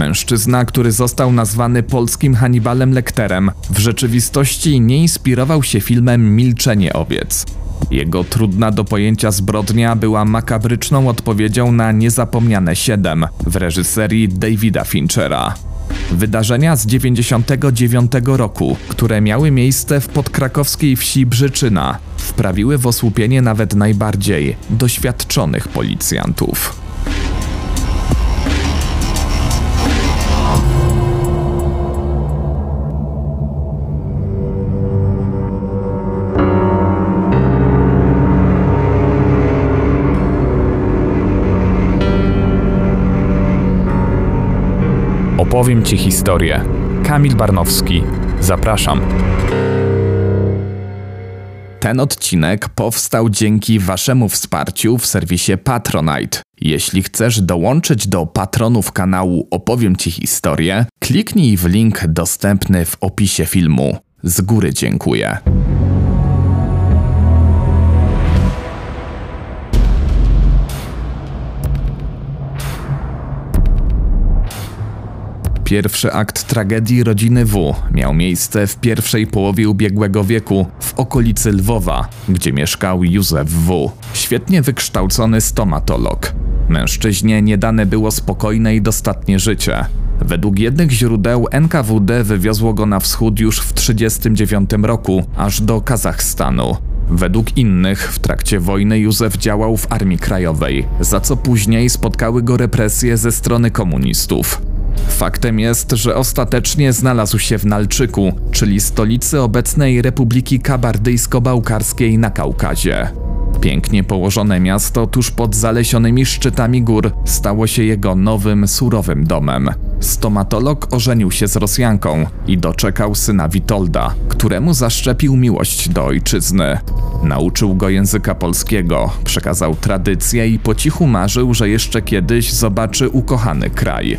Mężczyzna, który został nazwany polskim Hannibalem Lecterem, w rzeczywistości nie inspirował się filmem Milczenie owiec. Jego trudna do pojęcia zbrodnia była makabryczną odpowiedzią na Niezapomniane 7 w reżyserii Davida Finchera. Wydarzenia z 99 roku, które miały miejsce w podkrakowskiej wsi Brzyczyna, wprawiły w osłupienie nawet najbardziej doświadczonych policjantów. Opowiem Ci historię. Kamil Barnowski. Zapraszam. Ten odcinek powstał dzięki Waszemu wsparciu w serwisie Patronite. Jeśli chcesz dołączyć do patronów kanału Opowiem Ci historię, kliknij w link dostępny w opisie filmu. Z góry dziękuję. Pierwszy akt tragedii rodziny W miał miejsce w pierwszej połowie ubiegłego wieku w okolicy Lwowa, gdzie mieszkał Józef W., świetnie wykształcony stomatolog. Mężczyźnie nie dane było spokojne i dostatnie życie. Według jednych źródeł NKWD wywiozło go na wschód już w 1939 roku, aż do Kazachstanu. Według innych w trakcie wojny Józef działał w Armii Krajowej, za co później spotkały go represje ze strony komunistów. Faktem jest, że ostatecznie znalazł się w Nalczyku, czyli stolicy obecnej Republiki Kabardyjsko-Bałkarskiej na Kaukazie. Pięknie położone miasto tuż pod zalesionymi szczytami gór stało się jego nowym, surowym domem. Stomatolog ożenił się z Rosjanką i doczekał syna Witolda, któremu zaszczepił miłość do ojczyzny. Nauczył go języka polskiego, przekazał tradycję i po cichu marzył, że jeszcze kiedyś zobaczy ukochany kraj.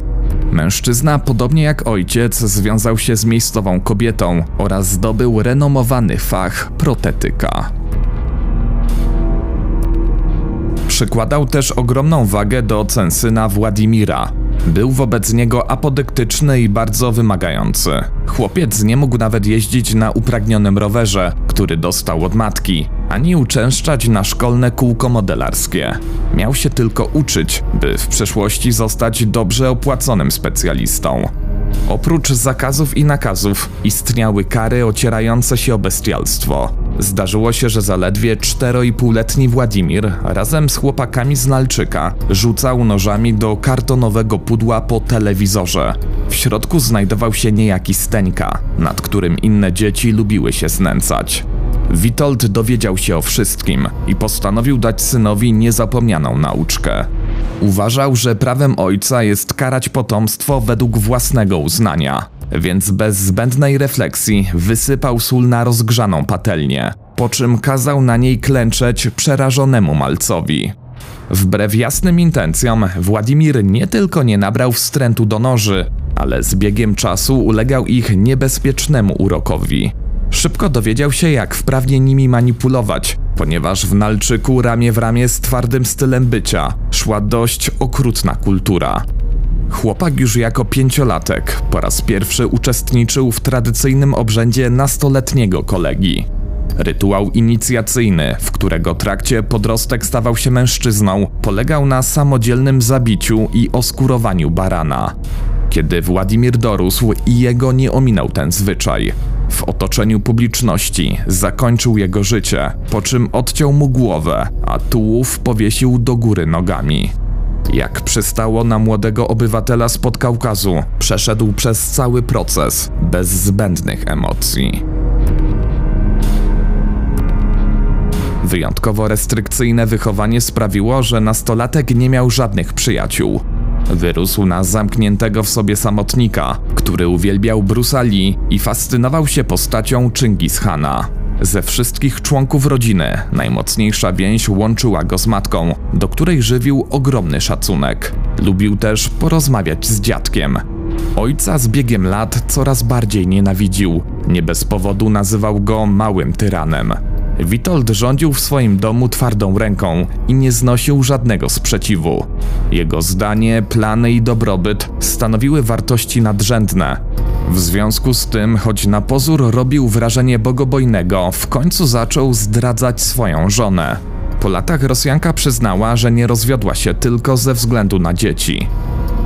Mężczyzna, podobnie jak ojciec, związał się z miejscową kobietą oraz zdobył renomowany fach protetyka. Przykładał też ogromną wagę do ocen syna Władimira. Był wobec niego apodyktyczny i bardzo wymagający. Chłopiec nie mógł nawet jeździć na upragnionym rowerze, który dostał od matki, ani uczęszczać na szkolne kółko modelarskie. Miał się tylko uczyć, by w przyszłości zostać dobrze opłaconym specjalistą. Oprócz zakazów i nakazów istniały kary ocierające się o bestialstwo. Zdarzyło się, że zaledwie 4,5-letni Władimir razem z chłopakami z Nalczyka rzucał nożami do kartonowego pudła po telewizorze. W środku znajdował się niejaki Steńka, nad którym inne dzieci lubiły się znęcać. Witold dowiedział się o wszystkim i postanowił dać synowi niezapomnianą nauczkę. Uważał, że prawem ojca jest karać potomstwo według własnego uznania, więc bez zbędnej refleksji wysypał sól na rozgrzaną patelnię, po czym kazał na niej klęczeć przerażonemu malcowi. Wbrew jasnym intencjom, Władimir nie tylko nie nabrał wstrętu do noży, ale z biegiem czasu ulegał ich niebezpiecznemu urokowi. Szybko dowiedział się, jak wprawnie nimi manipulować, ponieważ w Nalczyku ramię w ramię z twardym stylem bycia szła dość okrutna kultura. Chłopak już jako pięciolatek po raz pierwszy uczestniczył w tradycyjnym obrzędzie nastoletniego kolegi. Rytuał inicjacyjny, w którego trakcie podrostek stawał się mężczyzną, polegał na samodzielnym zabiciu i oskurowaniu barana. Kiedy Władimir dorósł i jego nie ominął ten zwyczaj, w otoczeniu publiczności zakończył jego życie, po czym odciął mu głowę, a tułów powiesił do góry nogami. Jak przystało na młodego obywatela z Podkaukazu, przeszedł przez cały proces bez zbędnych emocji. Wyjątkowo restrykcyjne wychowanie sprawiło, że nastolatek nie miał żadnych przyjaciół. Wyrósł na zamkniętego w sobie samotnika, który uwielbiał Bruce'a Lee i fascynował się postacią Chingis Hana. Ze wszystkich członków rodziny najmocniejsza więź łączyła go z matką, do której żywił ogromny szacunek. Lubił też porozmawiać z dziadkiem. Ojca z biegiem lat coraz bardziej nienawidził. Nie bez powodu nazywał go małym tyranem. Witold rządził w swoim domu twardą ręką i nie znosił żadnego sprzeciwu. Jego zdanie, plany i dobrobyt stanowiły wartości nadrzędne. W związku z tym, choć na pozór robił wrażenie bogobojnego, w końcu zaczął zdradzać swoją żonę. Po latach Rosjanka przyznała, że nie rozwiodła się tylko ze względu na dzieci.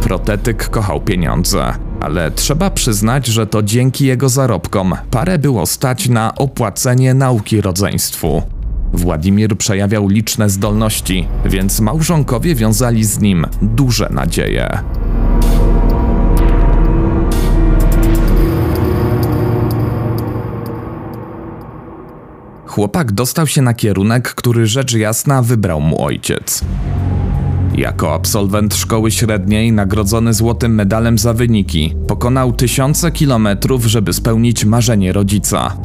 Protetyk kochał pieniądze, ale trzeba przyznać, że to dzięki jego zarobkom parę było stać na opłacenie nauki rodzeństwu. Władimir przejawiał liczne zdolności, więc małżonkowie wiązali z nim duże nadzieje. Chłopak dostał się na kierunek, który rzecz jasna wybrał mu ojciec. Jako absolwent szkoły średniej, nagrodzony złotym medalem za wyniki, pokonał tysiące kilometrów, żeby spełnić marzenie rodzica.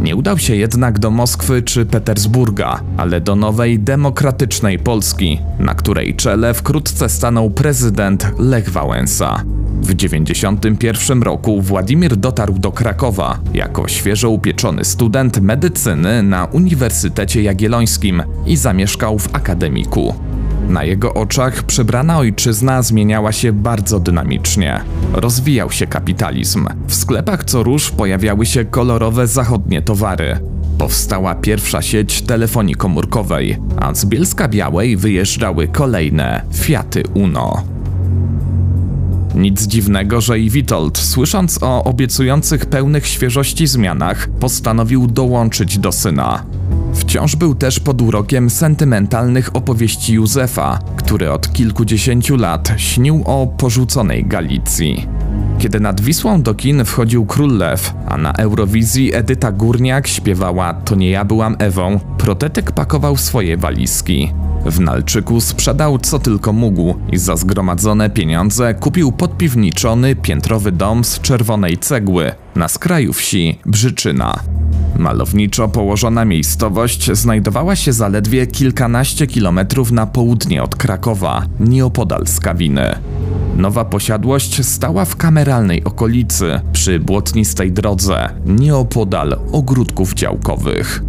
Nie udał się jednak do Moskwy czy Petersburga, ale do nowej demokratycznej Polski, na której czele wkrótce stanął prezydent Lech Wałęsa. W 1991 roku Władimir dotarł do Krakowa jako świeżo upieczony student medycyny na Uniwersytecie Jagiellońskim i zamieszkał w akademiku. Na jego oczach przebrana ojczyzna zmieniała się bardzo dynamicznie. Rozwijał się kapitalizm. W sklepach co róż pojawiały się kolorowe zachodnie towary. Powstała pierwsza sieć telefonii komórkowej, a z Bielska Białej wyjeżdżały kolejne Fiaty Uno. Nic dziwnego, że i Witold, słysząc o obiecujących pełnych świeżości zmianach, postanowił dołączyć do syna. Wciąż był też pod urokiem sentymentalnych opowieści Józefa, który od kilkudziesięciu lat śnił o porzuconej Galicji. Kiedy nad Wisłą do kin wchodził Król Lew, a na Eurowizji Edyta Górniak śpiewała To nie ja byłam Ewą, protetyk pakował swoje walizki. W Nalczyku sprzedał co tylko mógł i za zgromadzone pieniądze kupił podpiwniczony piętrowy dom z czerwonej cegły na skraju wsi Brzyczyna. Malowniczo położona miejscowość znajdowała się zaledwie kilkanaście kilometrów na południe od Krakowa, nieopodal Skawiny. Nowa posiadłość stała w kameralnej okolicy, przy błotnistej drodze, nieopodal ogródków działkowych.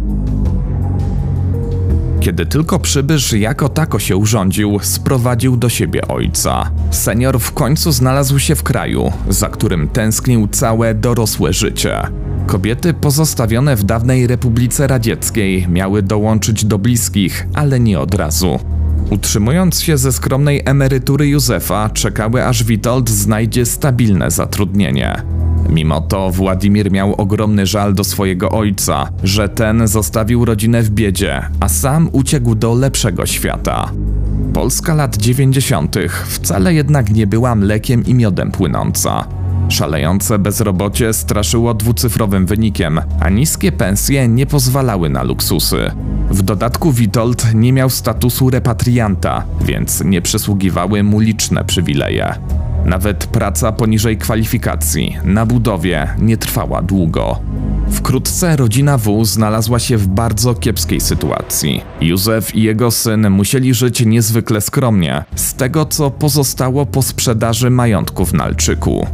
Kiedy tylko przybysz jako tako się urządził, sprowadził do siebie ojca. Senior w końcu znalazł się w kraju, za którym tęsknił całe dorosłe życie. Kobiety pozostawione w dawnej Republice Radzieckiej miały dołączyć do bliskich, ale nie od razu. Utrzymując się ze skromnej emerytury Józefa, czekały aż Witold znajdzie stabilne zatrudnienie. Mimo to Władimir miał ogromny żal do swojego ojca, że ten zostawił rodzinę w biedzie, a sam uciekł do lepszego świata. Polska lat 90. wcale jednak nie była mlekiem i miodem płynąca. Szalejące bezrobocie straszyło dwucyfrowym wynikiem, a niskie pensje nie pozwalały na luksusy. W dodatku Witold nie miał statusu repatrianta, więc nie przysługiwały mu liczne przywileje. Nawet praca poniżej kwalifikacji na budowie nie trwała długo. Wkrótce rodzina W znalazła się w bardzo kiepskiej sytuacji. Józef i jego syn musieli żyć niezwykle skromnie, z tego co pozostało po sprzedaży majątku w Nalczyku.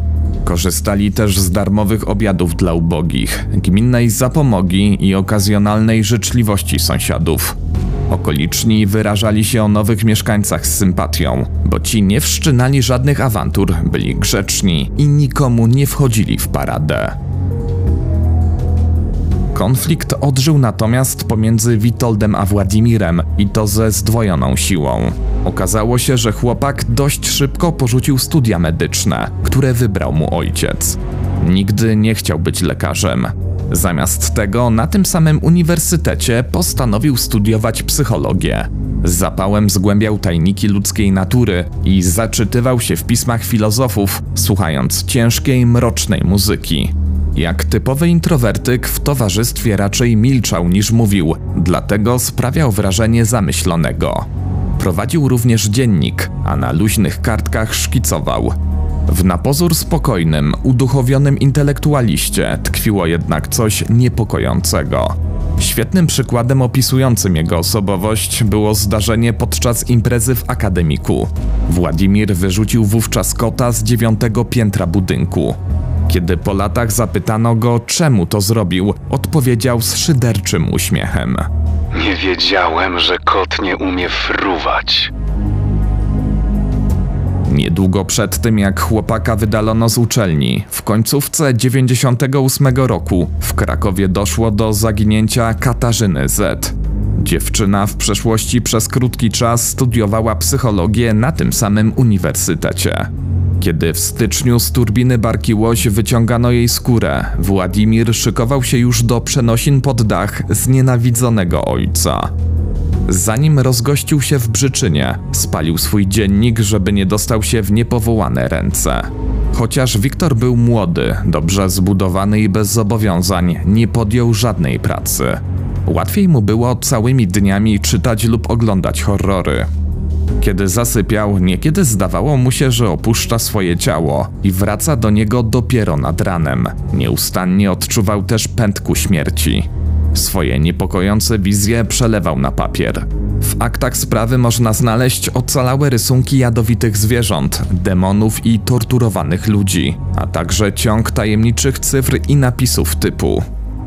Korzystali też z darmowych obiadów dla ubogich, gminnej zapomogi i okazjonalnej życzliwości sąsiadów. Okoliczni wyrażali się o nowych mieszkańcach z sympatią, bo ci nie wszczynali żadnych awantur, byli grzeczni i nikomu nie wchodzili w paradę. Konflikt odżył natomiast pomiędzy Witoldem a Władimirem i to ze zdwojoną siłą. Okazało się, że chłopak dość szybko porzucił studia medyczne, które wybrał mu ojciec. Nigdy nie chciał być lekarzem. Zamiast tego na tym samym uniwersytecie postanowił studiować psychologię. Z zapałem zgłębiał tajniki ludzkiej natury i zaczytywał się w pismach filozofów, słuchając ciężkiej, mrocznej muzyki. Jak typowy introwertyk w towarzystwie raczej milczał niż mówił, dlatego sprawiał wrażenie zamyślonego. Prowadził również dziennik, a na luźnych kartkach szkicował. W napozór spokojnym, uduchowionym intelektualiście tkwiło jednak coś niepokojącego. Świetnym przykładem opisującym jego osobowość było zdarzenie podczas imprezy w akademiku. Władimir wyrzucił wówczas kota z dziewiątego piętra budynku. Kiedy po latach zapytano go, czemu to zrobił, odpowiedział z szyderczym uśmiechem. Nie wiedziałem, że kot nie umie fruwać. Niedługo przed tym, jak chłopaka wydalono z uczelni, w końcówce 98 roku w Krakowie doszło do zaginięcia Katarzyny Z. Dziewczyna w przeszłości przez krótki czas studiowała psychologię na tym samym uniwersytecie. Kiedy w styczniu z turbiny barki Łoś wyciągano jej skórę, Władimir szykował się już do przenosin pod dach znienawidzonego ojca. Zanim rozgościł się w Brzyczynie, spalił swój dziennik, żeby nie dostał się w niepowołane ręce. Chociaż Wiktor był młody, dobrze zbudowany i bez zobowiązań, nie podjął żadnej pracy. Łatwiej mu było całymi dniami czytać lub oglądać horrory. Kiedy zasypiał, niekiedy zdawało mu się, że opuszcza swoje ciało i wraca do niego dopiero nad ranem. Nieustannie odczuwał też pędku śmierci. Swoje niepokojące wizje przelewał na papier. W aktach sprawy można znaleźć ocalałe rysunki jadowitych zwierząt, demonów i torturowanych ludzi, a także ciąg tajemniczych cyfr i napisów typu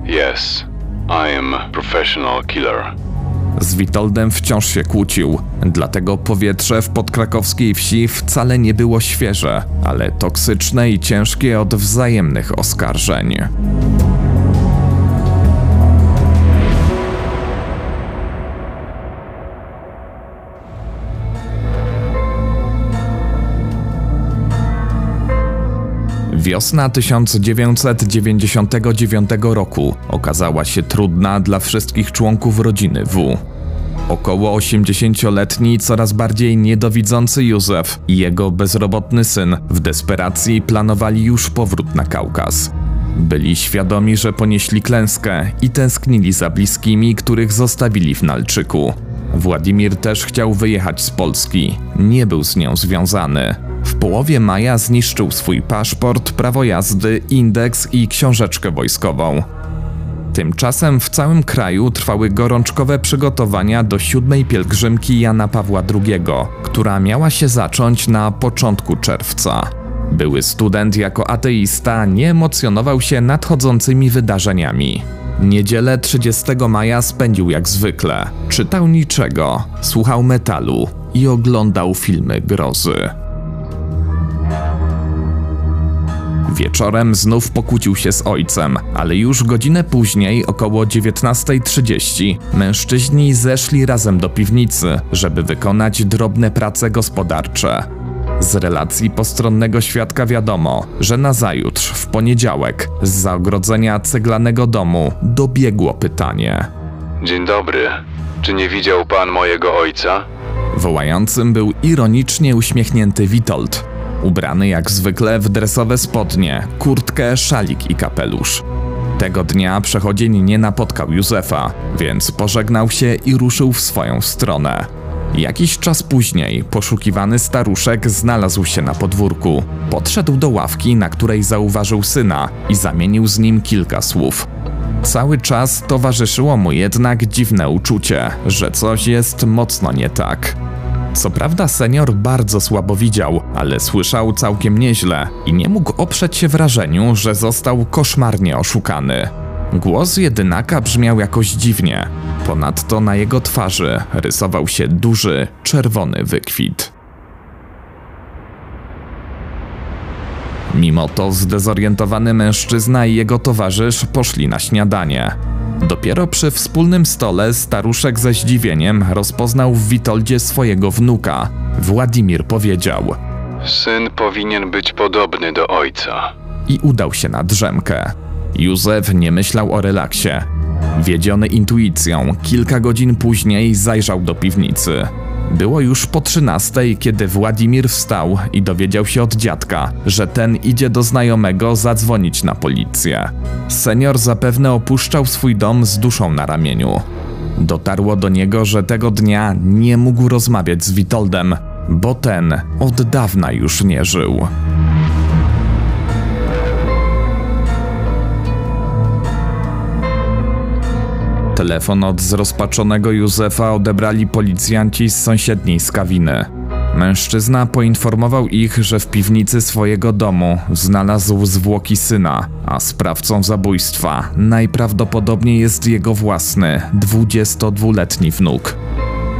Yes, I am professional killer. Z Witoldem wciąż się kłócił, dlatego powietrze w podkrakowskiej wsi wcale nie było świeże, ale toksyczne i ciężkie od wzajemnych oskarżeń. Wiosna 1999 roku okazała się trudna dla wszystkich członków rodziny W. Około 80-letni, coraz bardziej niedowidzący Józef i jego bezrobotny syn w desperacji planowali już powrót na Kaukaz. Byli świadomi, że ponieśli klęskę i tęsknili za bliskimi, których zostawili w Nalczyku. Władimir też chciał wyjechać z Polski, nie był z nią związany. Połowie maja zniszczył swój paszport, prawo jazdy, indeks i książeczkę wojskową. Tymczasem w całym kraju trwały gorączkowe przygotowania do siódmej pielgrzymki Jana Pawła II, która miała się zacząć na początku czerwca. Były student jako ateista nie emocjonował się nadchodzącymi wydarzeniami. Niedzielę 30 maja spędził jak zwykle. Czytał niczego, słuchał metalu i oglądał filmy grozy. Wieczorem znów pokłócił się z ojcem, ale już godzinę później, około 19.30, mężczyźni zeszli razem do piwnicy, żeby wykonać drobne prace gospodarcze. Z relacji postronnego świadka wiadomo, że nazajutrz, w poniedziałek, z za ogrodzenia ceglanego domu dobiegło pytanie. Dzień dobry. Czy nie widział pan mojego ojca? Wołającym był ironicznie uśmiechnięty Witold, ubrany jak zwykle w dresowe spodnie, kurtkę, szalik i kapelusz. Tego dnia przechodzień nie napotkał Józefa, więc pożegnał się i ruszył w swoją stronę. Jakiś czas później poszukiwany staruszek znalazł się na podwórku. Podszedł do ławki, na której zauważył syna i zamienił z nim kilka słów. Cały czas towarzyszyło mu jednak dziwne uczucie, że coś jest mocno nie tak. Co prawda senior bardzo słabo widział, ale słyszał całkiem nieźle i nie mógł oprzeć się wrażeniu, że został koszmarnie oszukany. Głos jedynaka brzmiał jakoś dziwnie. Ponadto na jego twarzy rysował się duży, czerwony wykwit. Mimo to zdezorientowany mężczyzna i jego towarzysz poszli na śniadanie. Dopiero przy wspólnym stole staruszek ze zdziwieniem rozpoznał w Witoldzie swojego wnuka. Władimir powiedział Syn powinien być podobny do ojca. i udał się na drzemkę. Józef nie myślał o relaksie. Wiedziony intuicją, kilka godzin później zajrzał do piwnicy. Było już po trzynastej, kiedy Władimir wstał i dowiedział się od dziadka, że ten idzie do znajomego zadzwonić na policję. Senior zapewne opuszczał swój dom z duszą na ramieniu. Dotarło do niego, że tego dnia nie mógł rozmawiać z Witoldem, bo ten od dawna już nie żył. Telefon od zrozpaczonego Józefa odebrali policjanci z sąsiedniej skawiny. Mężczyzna poinformował ich, że w piwnicy swojego domu znalazł zwłoki syna, a sprawcą zabójstwa najprawdopodobniej jest jego własny, 22-letni wnuk.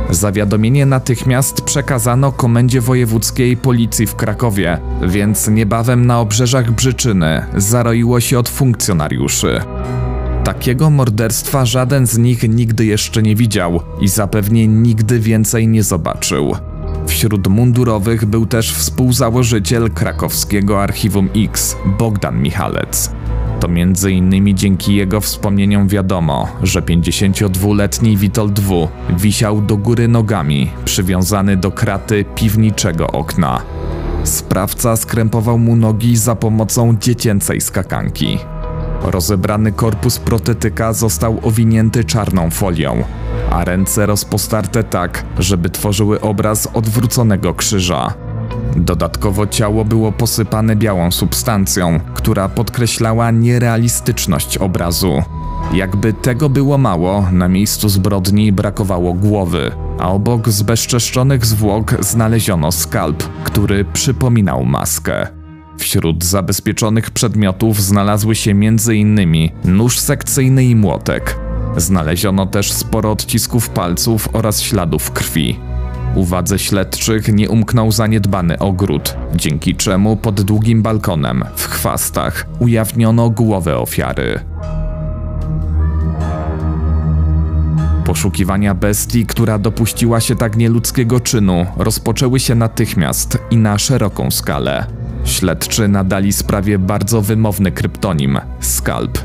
Zawiadomienie natychmiast przekazano Komendzie Wojewódzkiej Policji w Krakowie, więc niebawem na obrzeżach Brzyczyny zaroiło się od funkcjonariuszy. Takiego morderstwa żaden z nich nigdy jeszcze nie widział i zapewnie nigdy więcej nie zobaczył. Wśród mundurowych był też współzałożyciel krakowskiego Archiwum X, Bogdan Michalec. To między innymi dzięki jego wspomnieniom wiadomo, że 52-letni Witold W. wisiał do góry nogami, przywiązany do kraty piwniczego okna. Sprawca skrępował mu nogi za pomocą dziecięcej skakanki. Rozebrany korpus protetyka został owinięty czarną folią, a ręce rozpostarte tak, żeby tworzyły obraz odwróconego krzyża. Dodatkowo ciało było posypane białą substancją, która podkreślała nierealistyczność obrazu. Jakby tego było mało, na miejscu zbrodni brakowało głowy, a obok zbezczeszczonych zwłok znaleziono skalp, który przypominał maskę. Wśród zabezpieczonych przedmiotów znalazły się m.in. nóż sekcyjny i młotek. Znaleziono też sporo odcisków palców oraz śladów krwi. Uwadze śledczych nie umknął zaniedbany ogród, dzięki czemu pod długim balkonem, w chwastach, ujawniono głowę ofiary. Poszukiwania bestii, która dopuściła się tak nieludzkiego czynu, rozpoczęły się natychmiast i na szeroką skalę. Śledczy nadali sprawie bardzo wymowny kryptonim Skalp.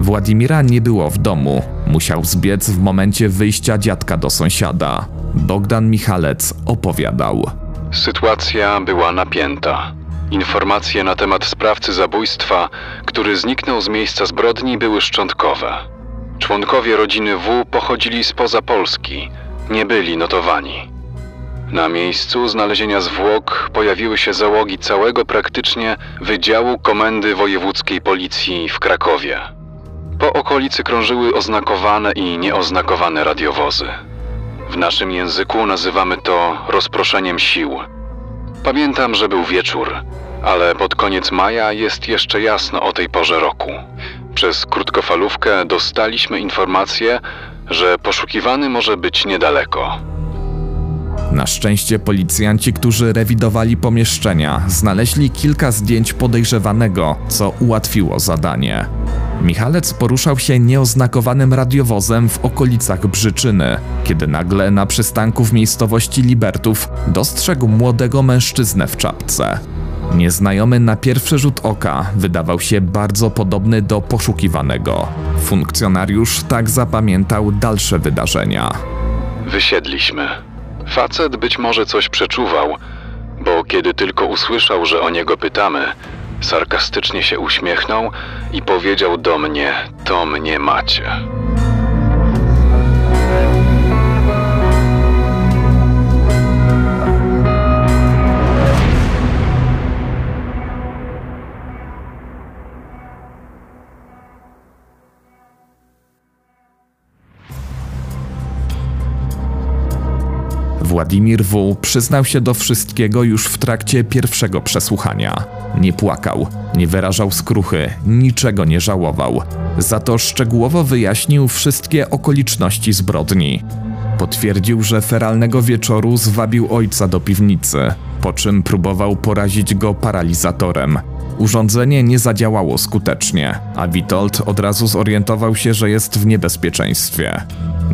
Władimira nie było w domu, musiał zbiec w momencie wyjścia dziadka do sąsiada. Bogdan Michalec opowiadał. Sytuacja była napięta. Informacje na temat sprawcy zabójstwa, który zniknął z miejsca zbrodni, były szczątkowe. Członkowie rodziny W pochodzili spoza Polski, nie byli notowani. Na miejscu znalezienia zwłok pojawiły się załogi całego praktycznie Wydziału Komendy Wojewódzkiej Policji w Krakowie. Po okolicy krążyły oznakowane i nieoznakowane radiowozy. W naszym języku nazywamy to rozproszeniem sił. Pamiętam, że był wieczór, ale pod koniec maja jest jeszcze jasno o tej porze roku. Przez krótkofalówkę dostaliśmy informację, że poszukiwany może być niedaleko. Na szczęście policjanci, którzy rewidowali pomieszczenia, znaleźli kilka zdjęć podejrzewanego, co ułatwiło zadanie. Michalec poruszał się nieoznakowanym radiowozem w okolicach Brzyczyny, kiedy nagle na przystanku w miejscowości Libertów dostrzegł młodego mężczyznę w czapce. Nieznajomy na pierwszy rzut oka wydawał się bardzo podobny do poszukiwanego. Funkcjonariusz tak zapamiętał dalsze wydarzenia. Wysiedliśmy. Facet być może coś przeczuwał, bo kiedy tylko usłyszał, że o niego pytamy, sarkastycznie się uśmiechnął i powiedział do mnie: To mnie macie. Władimir W. przyznał się do wszystkiego już w trakcie pierwszego przesłuchania. Nie płakał, nie wyrażał skruchy, niczego nie żałował. Za to szczegółowo wyjaśnił wszystkie okoliczności zbrodni. Potwierdził, że feralnego wieczoru zwabił ojca do piwnicy, po czym próbował porazić go paralizatorem. Urządzenie nie zadziałało skutecznie, a Witold od razu zorientował się, że jest w niebezpieczeństwie.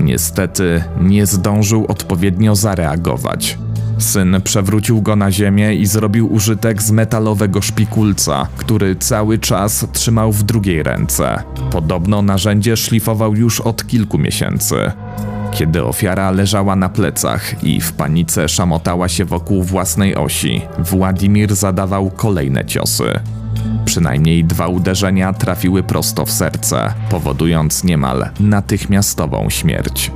Niestety nie zdążył odpowiednio zareagować. Syn przewrócił go na ziemię i zrobił użytek z metalowego szpikulca, który cały czas trzymał w drugiej ręce. Podobno narzędzie szlifował już od kilku miesięcy. Kiedy ofiara leżała na plecach i w panice szamotała się wokół własnej osi, Władimir zadawał kolejne ciosy. Przynajmniej dwa uderzenia trafiły prosto w serce, powodując niemal natychmiastową śmierć.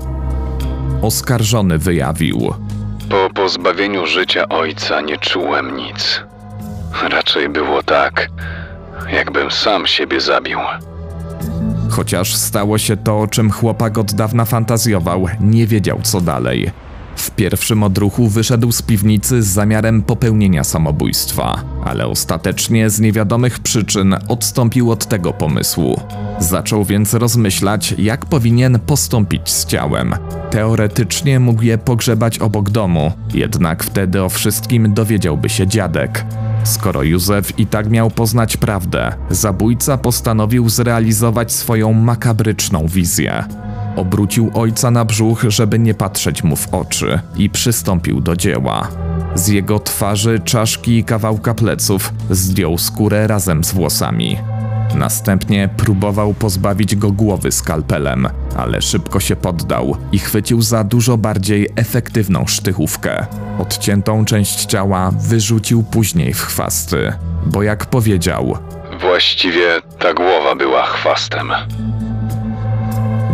Oskarżony wyjawił: Po pozbawieniu życia ojca nie czułem nic. Raczej było tak, jakbym sam siebie zabił. Chociaż stało się to, o czym chłopak od dawna fantazjował, nie wiedział co dalej. W pierwszym odruchu wyszedł z piwnicy z zamiarem popełnienia samobójstwa, ale ostatecznie z niewiadomych przyczyn odstąpił od tego pomysłu. Zaczął więc rozmyślać, jak powinien postąpić z ciałem. Teoretycznie mógł je pogrzebać obok domu, jednak wtedy o wszystkim dowiedziałby się dziadek. Skoro Józef i tak miał poznać prawdę, zabójca postanowił zrealizować swoją makabryczną wizję. Obrócił ojca na brzuch, żeby nie patrzeć mu w oczy i przystąpił do dzieła. Z jego twarzy, czaszki i kawałka pleców zdjął skórę razem z włosami. Następnie próbował pozbawić go głowy skalpelem, ale szybko się poddał i chwycił za dużo bardziej efektywną sztychówkę. Odciętą część ciała wyrzucił później w chwasty, bo jak powiedział, Właściwie ta głowa była chwastem.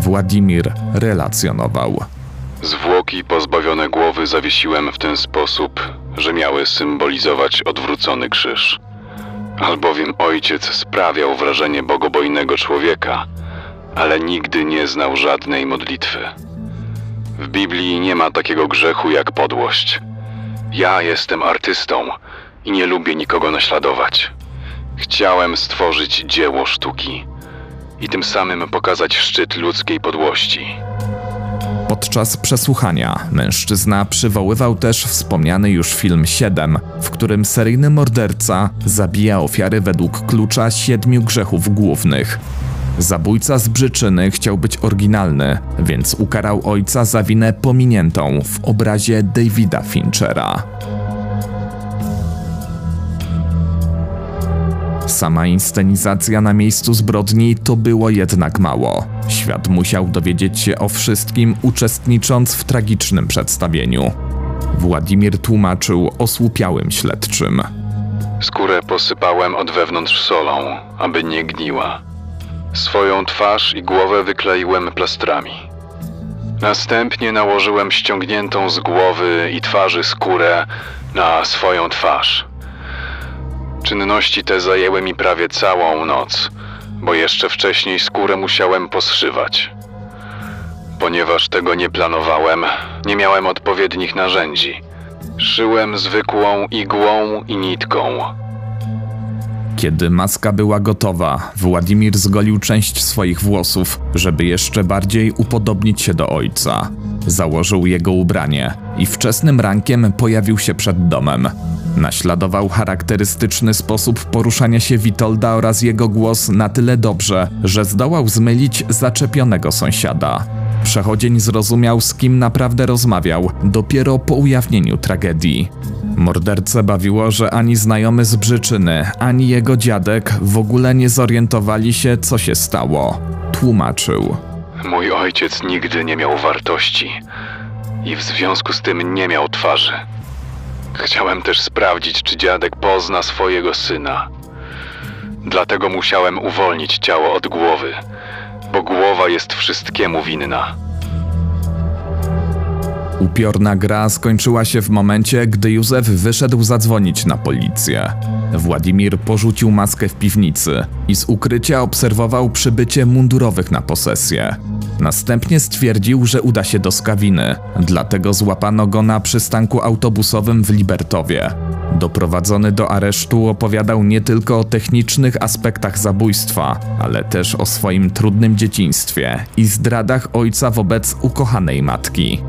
Władimir relacjonował. Zwłoki pozbawione głowy zawiesiłem w ten sposób, że miały symbolizować odwrócony krzyż. Albowiem ojciec sprawiał wrażenie bogobojnego człowieka, ale nigdy nie znał żadnej modlitwy. W Biblii nie ma takiego grzechu jak podłość. Ja jestem artystą i nie lubię nikogo naśladować. Chciałem stworzyć dzieło sztuki i tym samym pokazać szczyt ludzkiej podłości. Podczas przesłuchania mężczyzna przywoływał też wspomniany już film 7, w którym seryjny morderca zabija ofiary według klucza siedmiu grzechów głównych. Zabójca z Brzyczyny chciał być oryginalny, więc ukarał ojca za winę pominiętą w obrazie Davida Finchera. Sama inscenizacja na miejscu zbrodni to było jednak mało. Świat musiał dowiedzieć się o wszystkim, uczestnicząc w tragicznym przedstawieniu. Władimir tłumaczył osłupiałym śledczym. Skórę posypałem od wewnątrz solą, aby nie gniła. Swoją twarz i głowę wykleiłem plastrami. Następnie nałożyłem ściągniętą z głowy i twarzy skórę na swoją twarz. Czynności te zajęły mi prawie całą noc, bo jeszcze wcześniej skórę musiałem poszywać. Ponieważ tego nie planowałem, nie miałem odpowiednich narzędzi. Szyłem zwykłą igłą i nitką. Kiedy maska była gotowa, Władimir zgolił część swoich włosów, żeby jeszcze bardziej upodobnić się do ojca. Założył jego ubranie i wczesnym rankiem pojawił się przed domem. Naśladował charakterystyczny sposób poruszania się Witolda oraz jego głos na tyle dobrze, że zdołał zmylić zaczepionego sąsiada. Przechodzień zrozumiał, z kim naprawdę rozmawiał, dopiero po ujawnieniu tragedii. Mordercę bawiło, że ani znajomy z Brzyczyny, ani jego dziadek w ogóle nie zorientowali się, co się stało. Tłumaczył. Mój ojciec nigdy nie miał wartości i w związku z tym nie miał twarzy. Chciałem też sprawdzić, czy dziadek pozna swojego syna. Dlatego musiałem uwolnić ciało od głowy, bo głowa jest wszystkiemu winna. Upiorna gra skończyła się w momencie, gdy Józef wyszedł zadzwonić na policję. Władimir porzucił maskę w piwnicy i z ukrycia obserwował przybycie mundurowych na posesję. Następnie stwierdził, że uda się do Skawiny, dlatego złapano go na przystanku autobusowym w Libertowie. Doprowadzony do aresztu opowiadał nie tylko o technicznych aspektach zabójstwa, ale też o swoim trudnym dzieciństwie i zdradach ojca wobec ukochanej matki.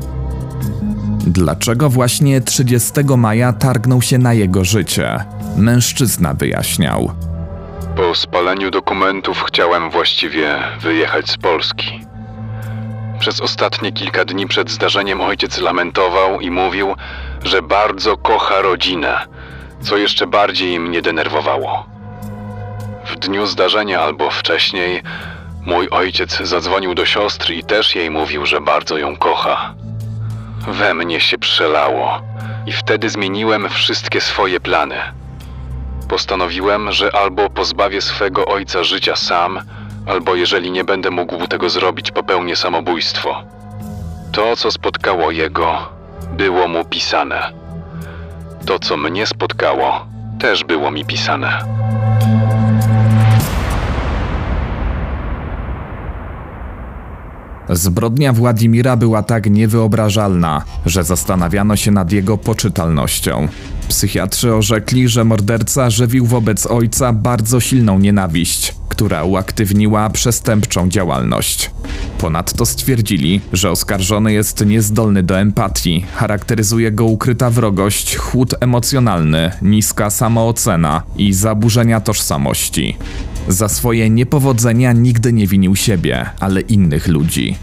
Dlaczego właśnie 30 maja targnął się na jego życie? Mężczyzna wyjaśniał. Po spaleniu dokumentów chciałem właściwie wyjechać z Polski. Przez ostatnie kilka dni przed zdarzeniem ojciec lamentował i mówił, że bardzo kocha rodzinę, co jeszcze bardziej mnie denerwowało. W dniu zdarzenia albo wcześniej mój ojciec zadzwonił do siostry i też jej mówił, że bardzo ją kocha. We mnie się przelało i wtedy zmieniłem wszystkie swoje plany. Postanowiłem, że albo pozbawię swego ojca życia sam, albo jeżeli nie będę mógł tego zrobić, popełnię samobójstwo. To, co spotkało jego, było mu pisane. To, co mnie spotkało, też było mi pisane. Zbrodnia Władimira była tak niewyobrażalna, że zastanawiano się nad jego poczytalnością. Psychiatrzy orzekli, że morderca żywił wobec ojca bardzo silną nienawiść, która uaktywniła przestępczą działalność. Ponadto stwierdzili, że oskarżony jest niezdolny do empatii, charakteryzuje go ukryta wrogość, chłód emocjonalny, niska samoocena i zaburzenia tożsamości. Za swoje niepowodzenia nigdy nie winił siebie, ale innych ludzi.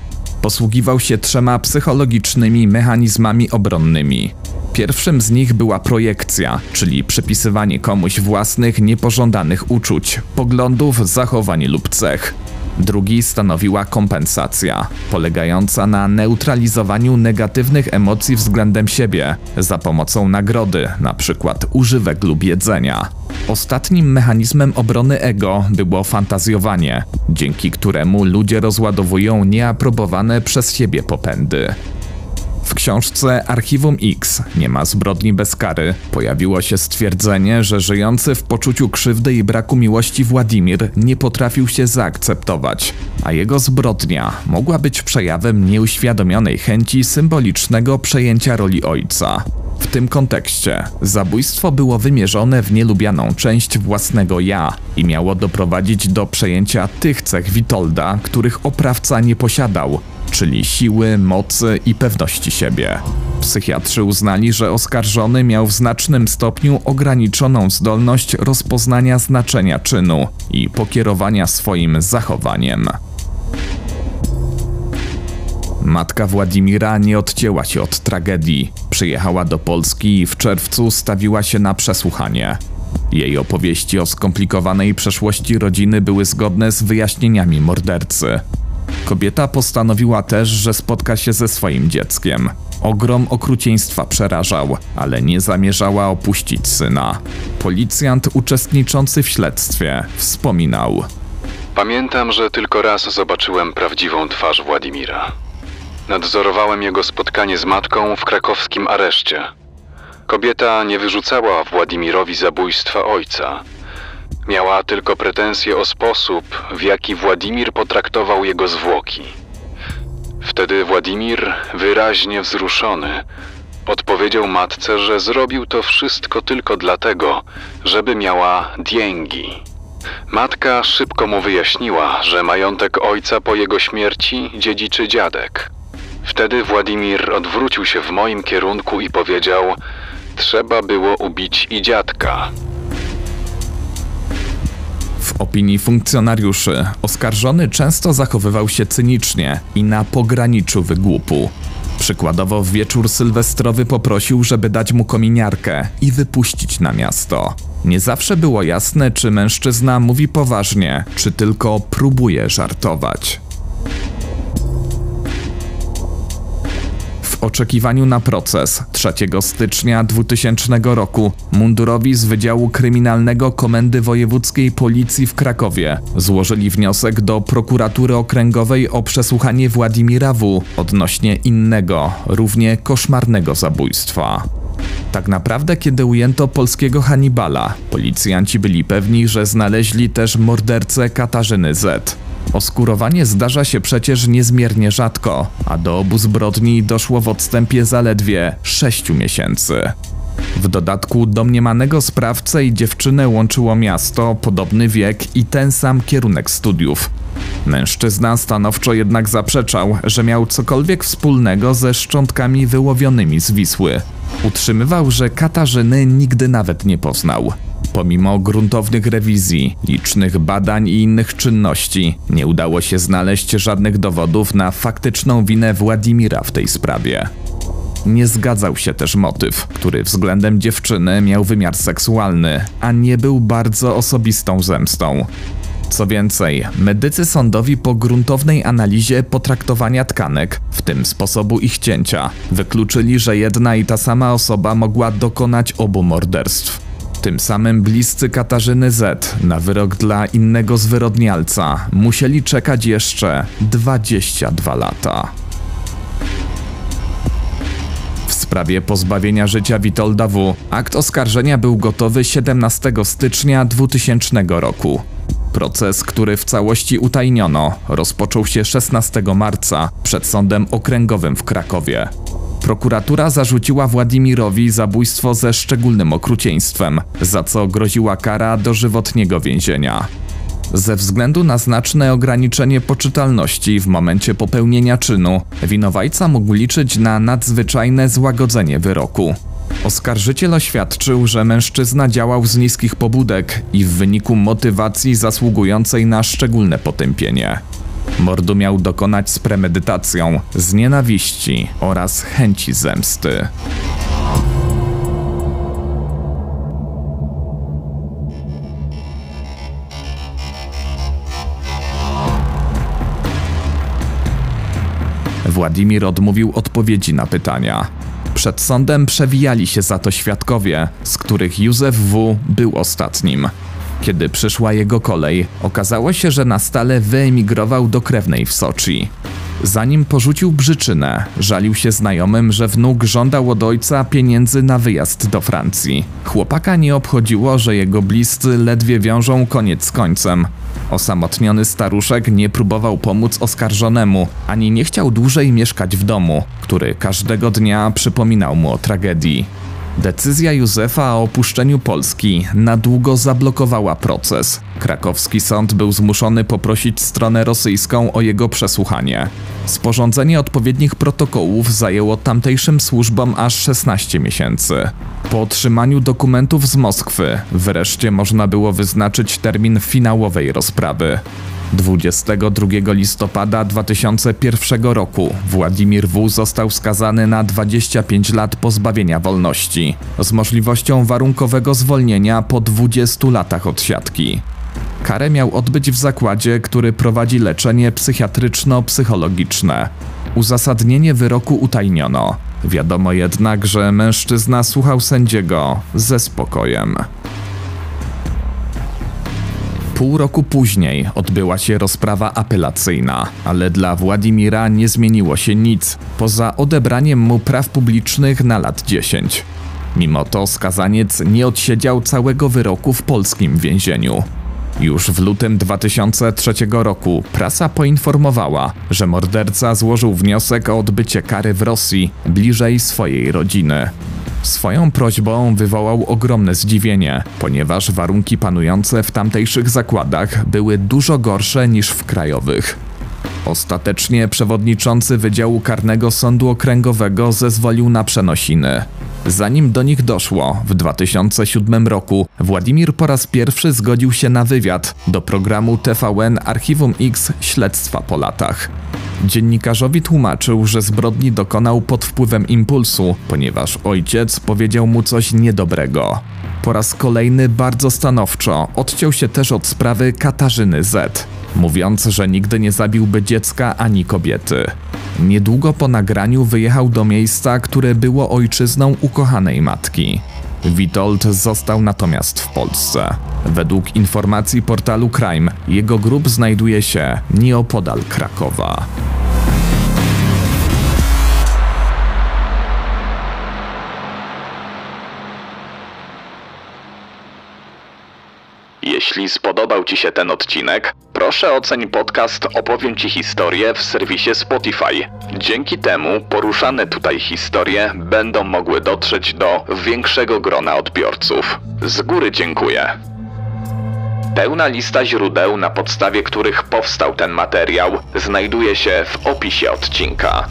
Posługiwał się trzema psychologicznymi mechanizmami obronnymi. Pierwszym z nich była projekcja, czyli przypisywanie komuś własnych niepożądanych uczuć, poglądów, zachowań lub cech. Drugi stanowiła kompensacja, polegająca na neutralizowaniu negatywnych emocji względem siebie za pomocą nagrody, np. używek lub jedzenia. Ostatnim mechanizmem obrony ego było fantazjowanie, dzięki któremu ludzie rozładowują nieaprobowane przez siebie popędy. W książce Archiwum X nie ma zbrodni bez kary pojawiło się stwierdzenie, że żyjący w poczuciu krzywdy i braku miłości Władimir nie potrafił się zaakceptować, a jego zbrodnia mogła być przejawem nieuświadomionej chęci symbolicznego przejęcia roli ojca. W tym kontekście zabójstwo było wymierzone w nielubianą część własnego ja i miało doprowadzić do przejęcia tych cech Witolda, których oprawca nie posiadał, czyli siły, mocy i pewności siebie. Psychiatrzy uznali, że oskarżony miał w znacznym stopniu ograniczoną zdolność rozpoznania znaczenia czynu i pokierowania swoim zachowaniem. Matka Władimira nie odcięła się od tragedii. Przyjechała do Polski i w czerwcu stawiła się na przesłuchanie. Jej opowieści o skomplikowanej przeszłości rodziny były zgodne z wyjaśnieniami mordercy. Kobieta postanowiła też, że spotka się ze swoim dzieckiem. Ogrom okrucieństwa przerażał, ale nie zamierzała opuścić syna. Policjant uczestniczący w śledztwie wspominał: Pamiętam, że tylko raz zobaczyłem prawdziwą twarz Władimira. Nadzorowałem jego spotkanie z matką w krakowskim areszcie. Kobieta nie wyrzucała Władimirowi zabójstwa ojca. Miała tylko pretensje o sposób, w jaki Władimir potraktował jego zwłoki. Wtedy Władimir, wyraźnie wzruszony, odpowiedział matce, że zrobił to wszystko tylko dlatego, żeby miała dięgi. Matka szybko mu wyjaśniła, że majątek ojca po jego śmierci dziedziczy dziadek. Wtedy Władimir odwrócił się w moim kierunku i powiedział: Trzeba było ubić i dziadka. W opinii funkcjonariuszy oskarżony często zachowywał się cynicznie i na pograniczu wygłupu. Przykładowo w wieczór sylwestrowy poprosił, żeby dać mu kominiarkę i wypuścić na miasto. Nie zawsze było jasne, czy mężczyzna mówi poważnie, czy tylko próbuje żartować. Oczekiwaniu na proces 3 stycznia 2000 roku mundurowi z Wydziału Kryminalnego Komendy Wojewódzkiej Policji w Krakowie złożyli wniosek do prokuratury okręgowej o przesłuchanie Władimira W. odnośnie innego, równie koszmarnego zabójstwa. Tak naprawdę, kiedy ujęto polskiego Hannibala, policjanci byli pewni, że znaleźli też mordercę Katarzyny Z. Oskurowanie zdarza się przecież niezmiernie rzadko, a do obu zbrodni doszło w odstępie zaledwie 6 miesięcy. W dodatku domniemanego sprawcę i dziewczynę łączyło miasto, podobny wiek i ten sam kierunek studiów. Mężczyzna stanowczo jednak zaprzeczał, że miał cokolwiek wspólnego ze szczątkami wyłowionymi z Wisły. Utrzymywał, że Katarzyny nigdy nawet nie poznał. Pomimo gruntownych rewizji, licznych badań i innych czynności, nie udało się znaleźć żadnych dowodów na faktyczną winę Władimira w tej sprawie. Nie zgadzał się też motyw, który względem dziewczyny miał wymiar seksualny, a nie był bardzo osobistą zemstą. Co więcej, medycy sądowi po gruntownej analizie potraktowania tkanek, w tym sposobu ich cięcia, wykluczyli, że jedna i ta sama osoba mogła dokonać obu morderstw. Tym samym bliscy Katarzyny Z na wyrok dla innego zwyrodnialca musieli czekać jeszcze 22 lata. W sprawie pozbawienia życia Witolda W. akt oskarżenia był gotowy 17 stycznia 2000 roku. Proces, który w całości utajniono, rozpoczął się 16 marca przed Sądem Okręgowym w Krakowie. Prokuratura zarzuciła Władimirowi zabójstwo ze szczególnym okrucieństwem, za co groziła kara dożywotniego więzienia. Ze względu na znaczne ograniczenie poczytalności w momencie popełnienia czynu, winowajca mógł liczyć na nadzwyczajne złagodzenie wyroku. Oskarżyciel oświadczył, że mężczyzna działał z niskich pobudek i w wyniku motywacji zasługującej na szczególne potępienie. Mordu miał dokonać z premedytacją, z nienawiści oraz chęci zemsty. Władimir odmówił odpowiedzi na pytania. Przed sądem przewijali się za to świadkowie, z których Józef W. był ostatnim. Kiedy przyszła jego kolej, okazało się, że na stale wyemigrował do krewnej w Soczi. Zanim porzucił brzyczynę, żalił się znajomym, że wnuk żądał od ojca pieniędzy na wyjazd do Francji. Chłopaka nie obchodziło, że jego bliscy ledwie wiążą koniec z końcem. Osamotniony staruszek nie próbował pomóc oskarżonemu, ani nie chciał dłużej mieszkać w domu, który każdego dnia przypominał mu o tragedii. Decyzja Józefa o opuszczeniu Polski na długo zablokowała proces. Krakowski sąd był zmuszony poprosić stronę rosyjską o jego przesłuchanie. Sporządzenie odpowiednich protokołów zajęło tamtejszym służbom aż 16 miesięcy. Po otrzymaniu dokumentów z Moskwy, wreszcie można było wyznaczyć termin finałowej rozprawy. 22 listopada 2001 roku Władimir W. został skazany na 25 lat pozbawienia wolności, z możliwością warunkowego zwolnienia po 20 latach odsiadki. Karę miał odbyć w zakładzie, który prowadzi leczenie psychiatryczno-psychologiczne. Uzasadnienie wyroku utajniono. Wiadomo jednak, że mężczyzna słuchał sędziego ze spokojem. Pół roku później odbyła się rozprawa apelacyjna, ale dla Władimira nie zmieniło się nic, poza odebraniem mu praw publicznych na lat 10. Mimo to skazaniec nie odsiedział całego wyroku w polskim więzieniu. Już w lutym 2003 roku prasa poinformowała, że morderca złożył wniosek o odbycie kary w Rosji, bliżej swojej rodziny. Swoją prośbą wywołał ogromne zdziwienie, ponieważ warunki panujące w tamtejszych zakładach były dużo gorsze niż w krajowych. Ostatecznie przewodniczący Wydziału Karnego Sądu Okręgowego zezwolił na przenosiny. Zanim do nich doszło, w 2007 roku Władimir po raz pierwszy zgodził się na wywiad do programu TVN Archiwum X Śledztwa po latach. Dziennikarzowi tłumaczył, że zbrodni dokonał pod wpływem impulsu, ponieważ ojciec powiedział mu coś niedobrego. Po raz kolejny bardzo stanowczo odciął się też od sprawy Katarzyny Z, mówiąc, że nigdy nie zabiłby dziecka ani kobiety. Niedługo po nagraniu wyjechał do miejsca, które było ojczyzną ukochanej matki. Witold został natomiast w Polsce. Według informacji portalu Crime, jego grób znajduje się nieopodal Krakowa. Jeśli spodobał Ci się ten odcinek, proszę oceń podcast Opowiem Ci historię w serwisie Spotify. Dzięki temu poruszane tutaj historie będą mogły dotrzeć do większego grona odbiorców. Z góry dziękuję. Pełna lista źródeł, na podstawie których powstał ten materiał, znajduje się w opisie odcinka.